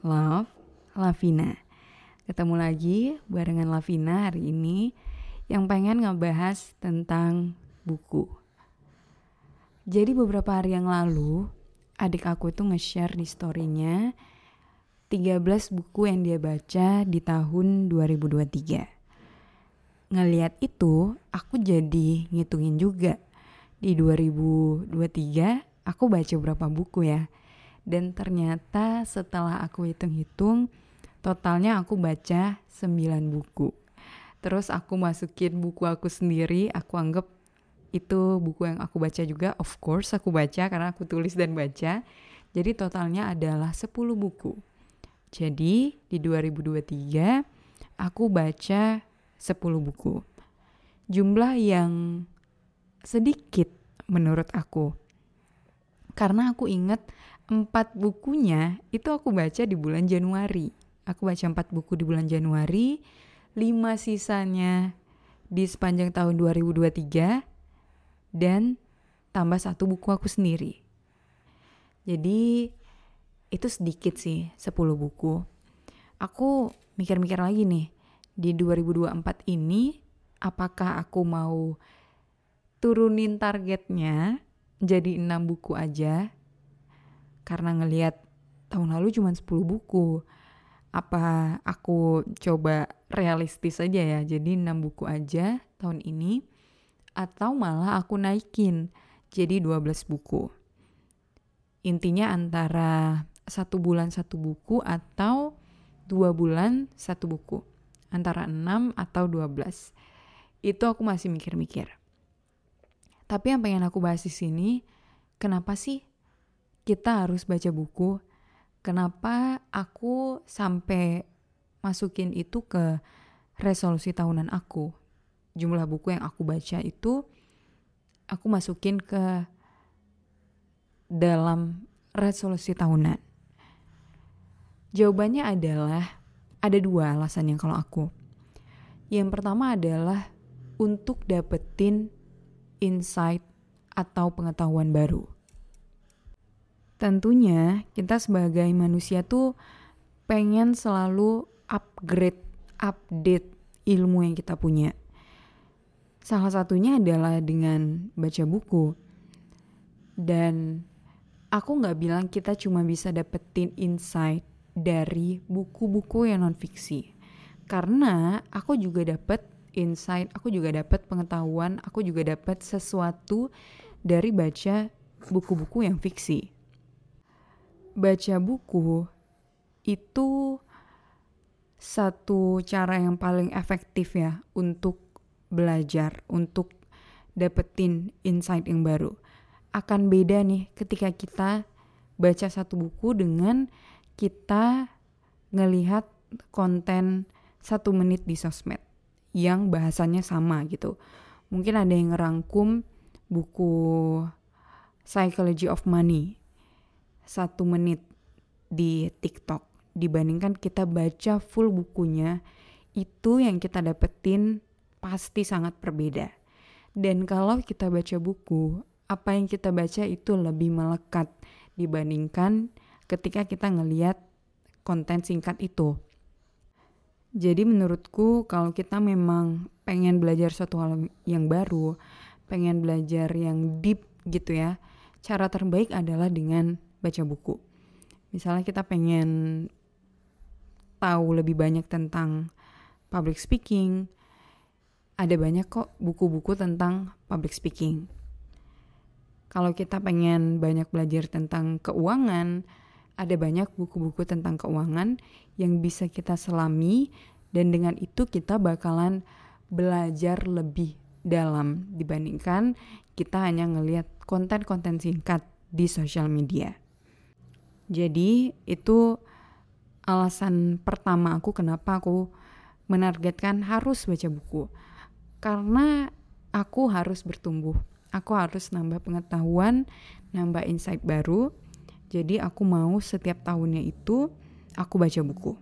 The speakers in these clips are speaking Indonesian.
Love Lavina. Ketemu lagi barengan Lavina hari ini yang pengen ngebahas tentang buku. Jadi beberapa hari yang lalu adik aku itu nge-share di storynya 13 buku yang dia baca di tahun 2023. Ngeliat itu, aku jadi ngitungin juga. Di 2023, aku baca berapa buku ya. Dan ternyata setelah aku hitung-hitung, totalnya aku baca 9 buku. Terus aku masukin buku aku sendiri, aku anggap itu buku yang aku baca juga. Of course aku baca karena aku tulis dan baca. Jadi totalnya adalah 10 buku. Jadi di 2023 aku baca 10 buku. Jumlah yang sedikit menurut aku. Karena aku ingat empat bukunya itu aku baca di bulan Januari. Aku baca empat buku di bulan Januari, lima sisanya di sepanjang tahun 2023, dan tambah satu buku aku sendiri. Jadi itu sedikit sih, 10 buku. Aku mikir-mikir lagi nih, di 2024 ini apakah aku mau turunin targetnya jadi 6 buku aja karena ngelihat tahun lalu cuma 10 buku. Apa aku coba realistis aja ya, jadi 6 buku aja tahun ini atau malah aku naikin jadi 12 buku. Intinya antara satu bulan satu buku atau dua bulan satu buku. Antara 6 atau 12. Itu aku masih mikir-mikir. Tapi yang pengen aku bahas di sini, kenapa sih kita harus baca buku? Kenapa aku sampai masukin itu ke resolusi tahunan aku? Jumlah buku yang aku baca itu aku masukin ke dalam resolusi tahunan. Jawabannya adalah ada dua alasannya kalau aku. Yang pertama adalah untuk dapetin insight atau pengetahuan baru. Tentunya kita sebagai manusia tuh pengen selalu upgrade, update ilmu yang kita punya. Salah satunya adalah dengan baca buku. Dan aku nggak bilang kita cuma bisa dapetin insight dari buku-buku yang non fiksi. Karena aku juga dapet insight, aku juga dapat pengetahuan, aku juga dapat sesuatu dari baca buku-buku yang fiksi. Baca buku itu satu cara yang paling efektif ya untuk belajar, untuk dapetin insight yang baru. Akan beda nih ketika kita baca satu buku dengan kita ngelihat konten satu menit di sosmed yang bahasanya sama gitu. Mungkin ada yang ngerangkum buku Psychology of Money satu menit di TikTok dibandingkan kita baca full bukunya itu yang kita dapetin pasti sangat berbeda. Dan kalau kita baca buku, apa yang kita baca itu lebih melekat dibandingkan ketika kita ngeliat konten singkat itu. Jadi menurutku kalau kita memang pengen belajar suatu hal yang baru, pengen belajar yang deep gitu ya, cara terbaik adalah dengan baca buku. Misalnya kita pengen tahu lebih banyak tentang public speaking, ada banyak kok buku-buku tentang public speaking. Kalau kita pengen banyak belajar tentang keuangan, ada banyak buku-buku tentang keuangan yang bisa kita selami dan dengan itu kita bakalan belajar lebih dalam dibandingkan kita hanya ngelihat konten-konten singkat di sosial media. Jadi itu alasan pertama aku kenapa aku menargetkan harus baca buku. Karena aku harus bertumbuh. Aku harus nambah pengetahuan, nambah insight baru, jadi aku mau setiap tahunnya itu aku baca buku.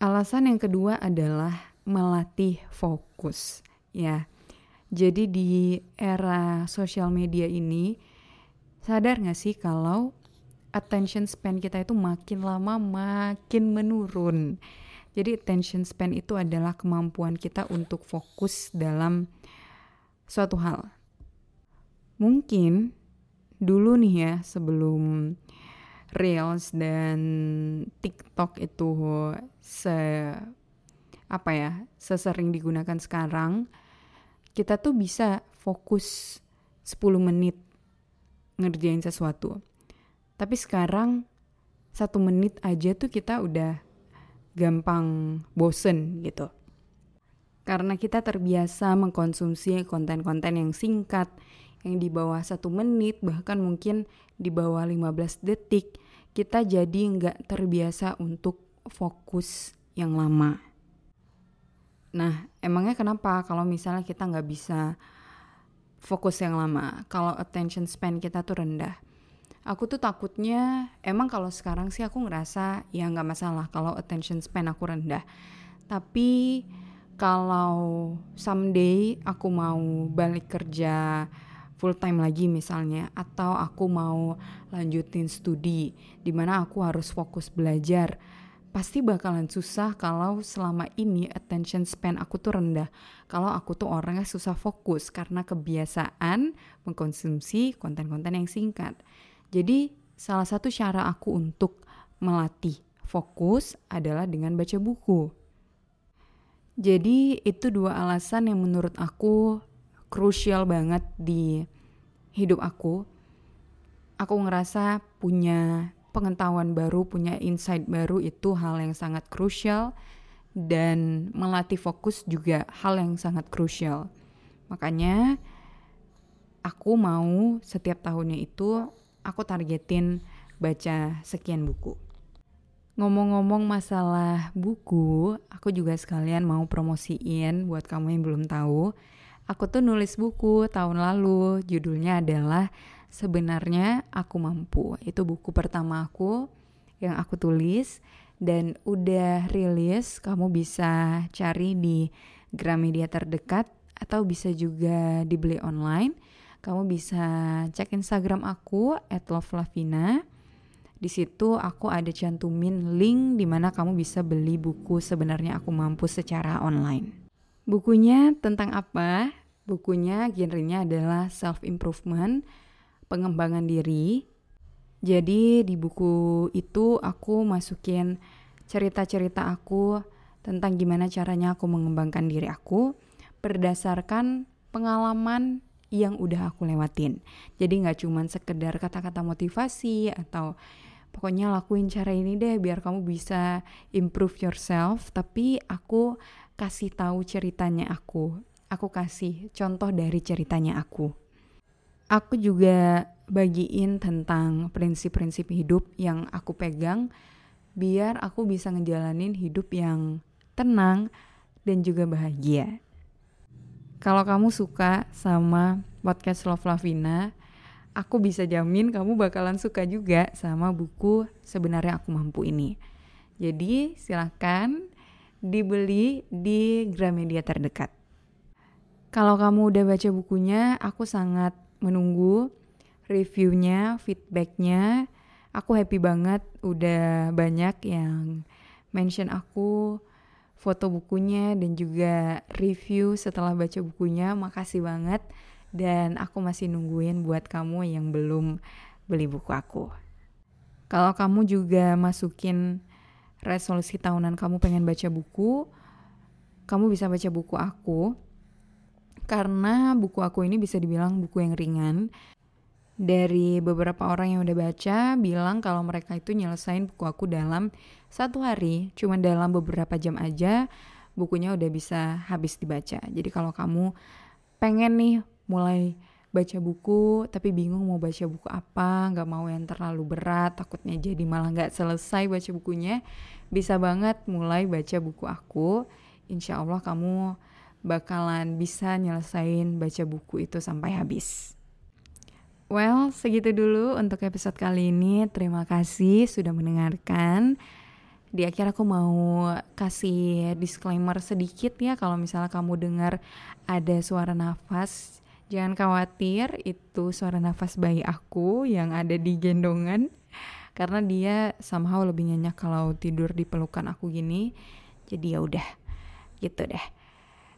Alasan yang kedua adalah melatih fokus, ya. Jadi di era sosial media ini sadar gak sih kalau attention span kita itu makin lama makin menurun. Jadi attention span itu adalah kemampuan kita untuk fokus dalam suatu hal. Mungkin dulu nih ya sebelum Reels dan TikTok itu se apa ya sesering digunakan sekarang kita tuh bisa fokus 10 menit ngerjain sesuatu. Tapi sekarang satu menit aja tuh kita udah gampang bosen gitu. Karena kita terbiasa mengkonsumsi konten-konten yang singkat yang di bawah satu menit bahkan mungkin di bawah 15 detik kita jadi nggak terbiasa untuk fokus yang lama. Nah, emangnya kenapa kalau misalnya kita nggak bisa fokus yang lama? Kalau attention span kita tuh rendah. Aku tuh takutnya, emang kalau sekarang sih aku ngerasa ya nggak masalah kalau attention span aku rendah. Tapi kalau someday aku mau balik kerja full time lagi misalnya atau aku mau lanjutin studi di mana aku harus fokus belajar pasti bakalan susah kalau selama ini attention span aku tuh rendah. Kalau aku tuh orangnya susah fokus karena kebiasaan mengkonsumsi konten-konten yang singkat. Jadi salah satu cara aku untuk melatih fokus adalah dengan baca buku. Jadi itu dua alasan yang menurut aku krusial banget di hidup aku. Aku ngerasa punya pengetahuan baru, punya insight baru itu hal yang sangat krusial dan melatih fokus juga hal yang sangat krusial. Makanya aku mau setiap tahunnya itu aku targetin baca sekian buku. Ngomong-ngomong masalah buku, aku juga sekalian mau promosiin buat kamu yang belum tahu Aku tuh nulis buku tahun lalu, judulnya adalah Sebenarnya Aku Mampu. Itu buku pertama aku yang aku tulis dan udah rilis, kamu bisa cari di Gramedia terdekat atau bisa juga dibeli online. Kamu bisa cek Instagram aku @lovelavina. Di situ aku ada cantumin link di mana kamu bisa beli buku sebenarnya aku mampu secara online. Bukunya tentang apa? Bukunya genrenya adalah self improvement, pengembangan diri. Jadi di buku itu aku masukin cerita-cerita aku tentang gimana caranya aku mengembangkan diri aku berdasarkan pengalaman yang udah aku lewatin. Jadi nggak cuma sekedar kata-kata motivasi atau pokoknya lakuin cara ini deh biar kamu bisa improve yourself, tapi aku kasih tahu ceritanya aku. Aku kasih contoh dari ceritanya aku. Aku juga bagiin tentang prinsip-prinsip hidup yang aku pegang biar aku bisa ngejalanin hidup yang tenang, dan juga bahagia. Kalau kamu suka sama podcast Love Lavina, aku bisa jamin kamu bakalan suka juga sama buku Sebenarnya Aku Mampu ini. Jadi silahkan dibeli di Gramedia terdekat. Kalau kamu udah baca bukunya, aku sangat menunggu reviewnya, feedbacknya. Aku happy banget udah banyak yang mention aku foto bukunya dan juga review setelah baca bukunya. Makasih banget dan aku masih nungguin buat kamu yang belum beli buku aku. Kalau kamu juga masukin resolusi tahunan kamu pengen baca buku, kamu bisa baca buku aku karena buku aku ini bisa dibilang buku yang ringan. Dari beberapa orang yang udah baca bilang kalau mereka itu nyelesain buku aku dalam satu hari, cuma dalam beberapa jam aja bukunya udah bisa habis dibaca. Jadi kalau kamu pengen nih mulai baca buku tapi bingung mau baca buku apa, nggak mau yang terlalu berat, takutnya jadi malah nggak selesai baca bukunya, bisa banget mulai baca buku aku. Insya Allah kamu bakalan bisa nyelesain baca buku itu sampai habis. Well, segitu dulu untuk episode kali ini. Terima kasih sudah mendengarkan. Di akhir aku mau kasih disclaimer sedikit ya kalau misalnya kamu dengar ada suara nafas, jangan khawatir itu suara nafas bayi aku yang ada di gendongan karena dia somehow lebih nyenyak kalau tidur di pelukan aku gini. Jadi ya udah, gitu deh.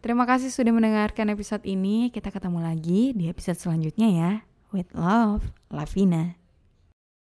Terima kasih sudah mendengarkan episode ini. Kita ketemu lagi di episode selanjutnya ya. With love, Lavina.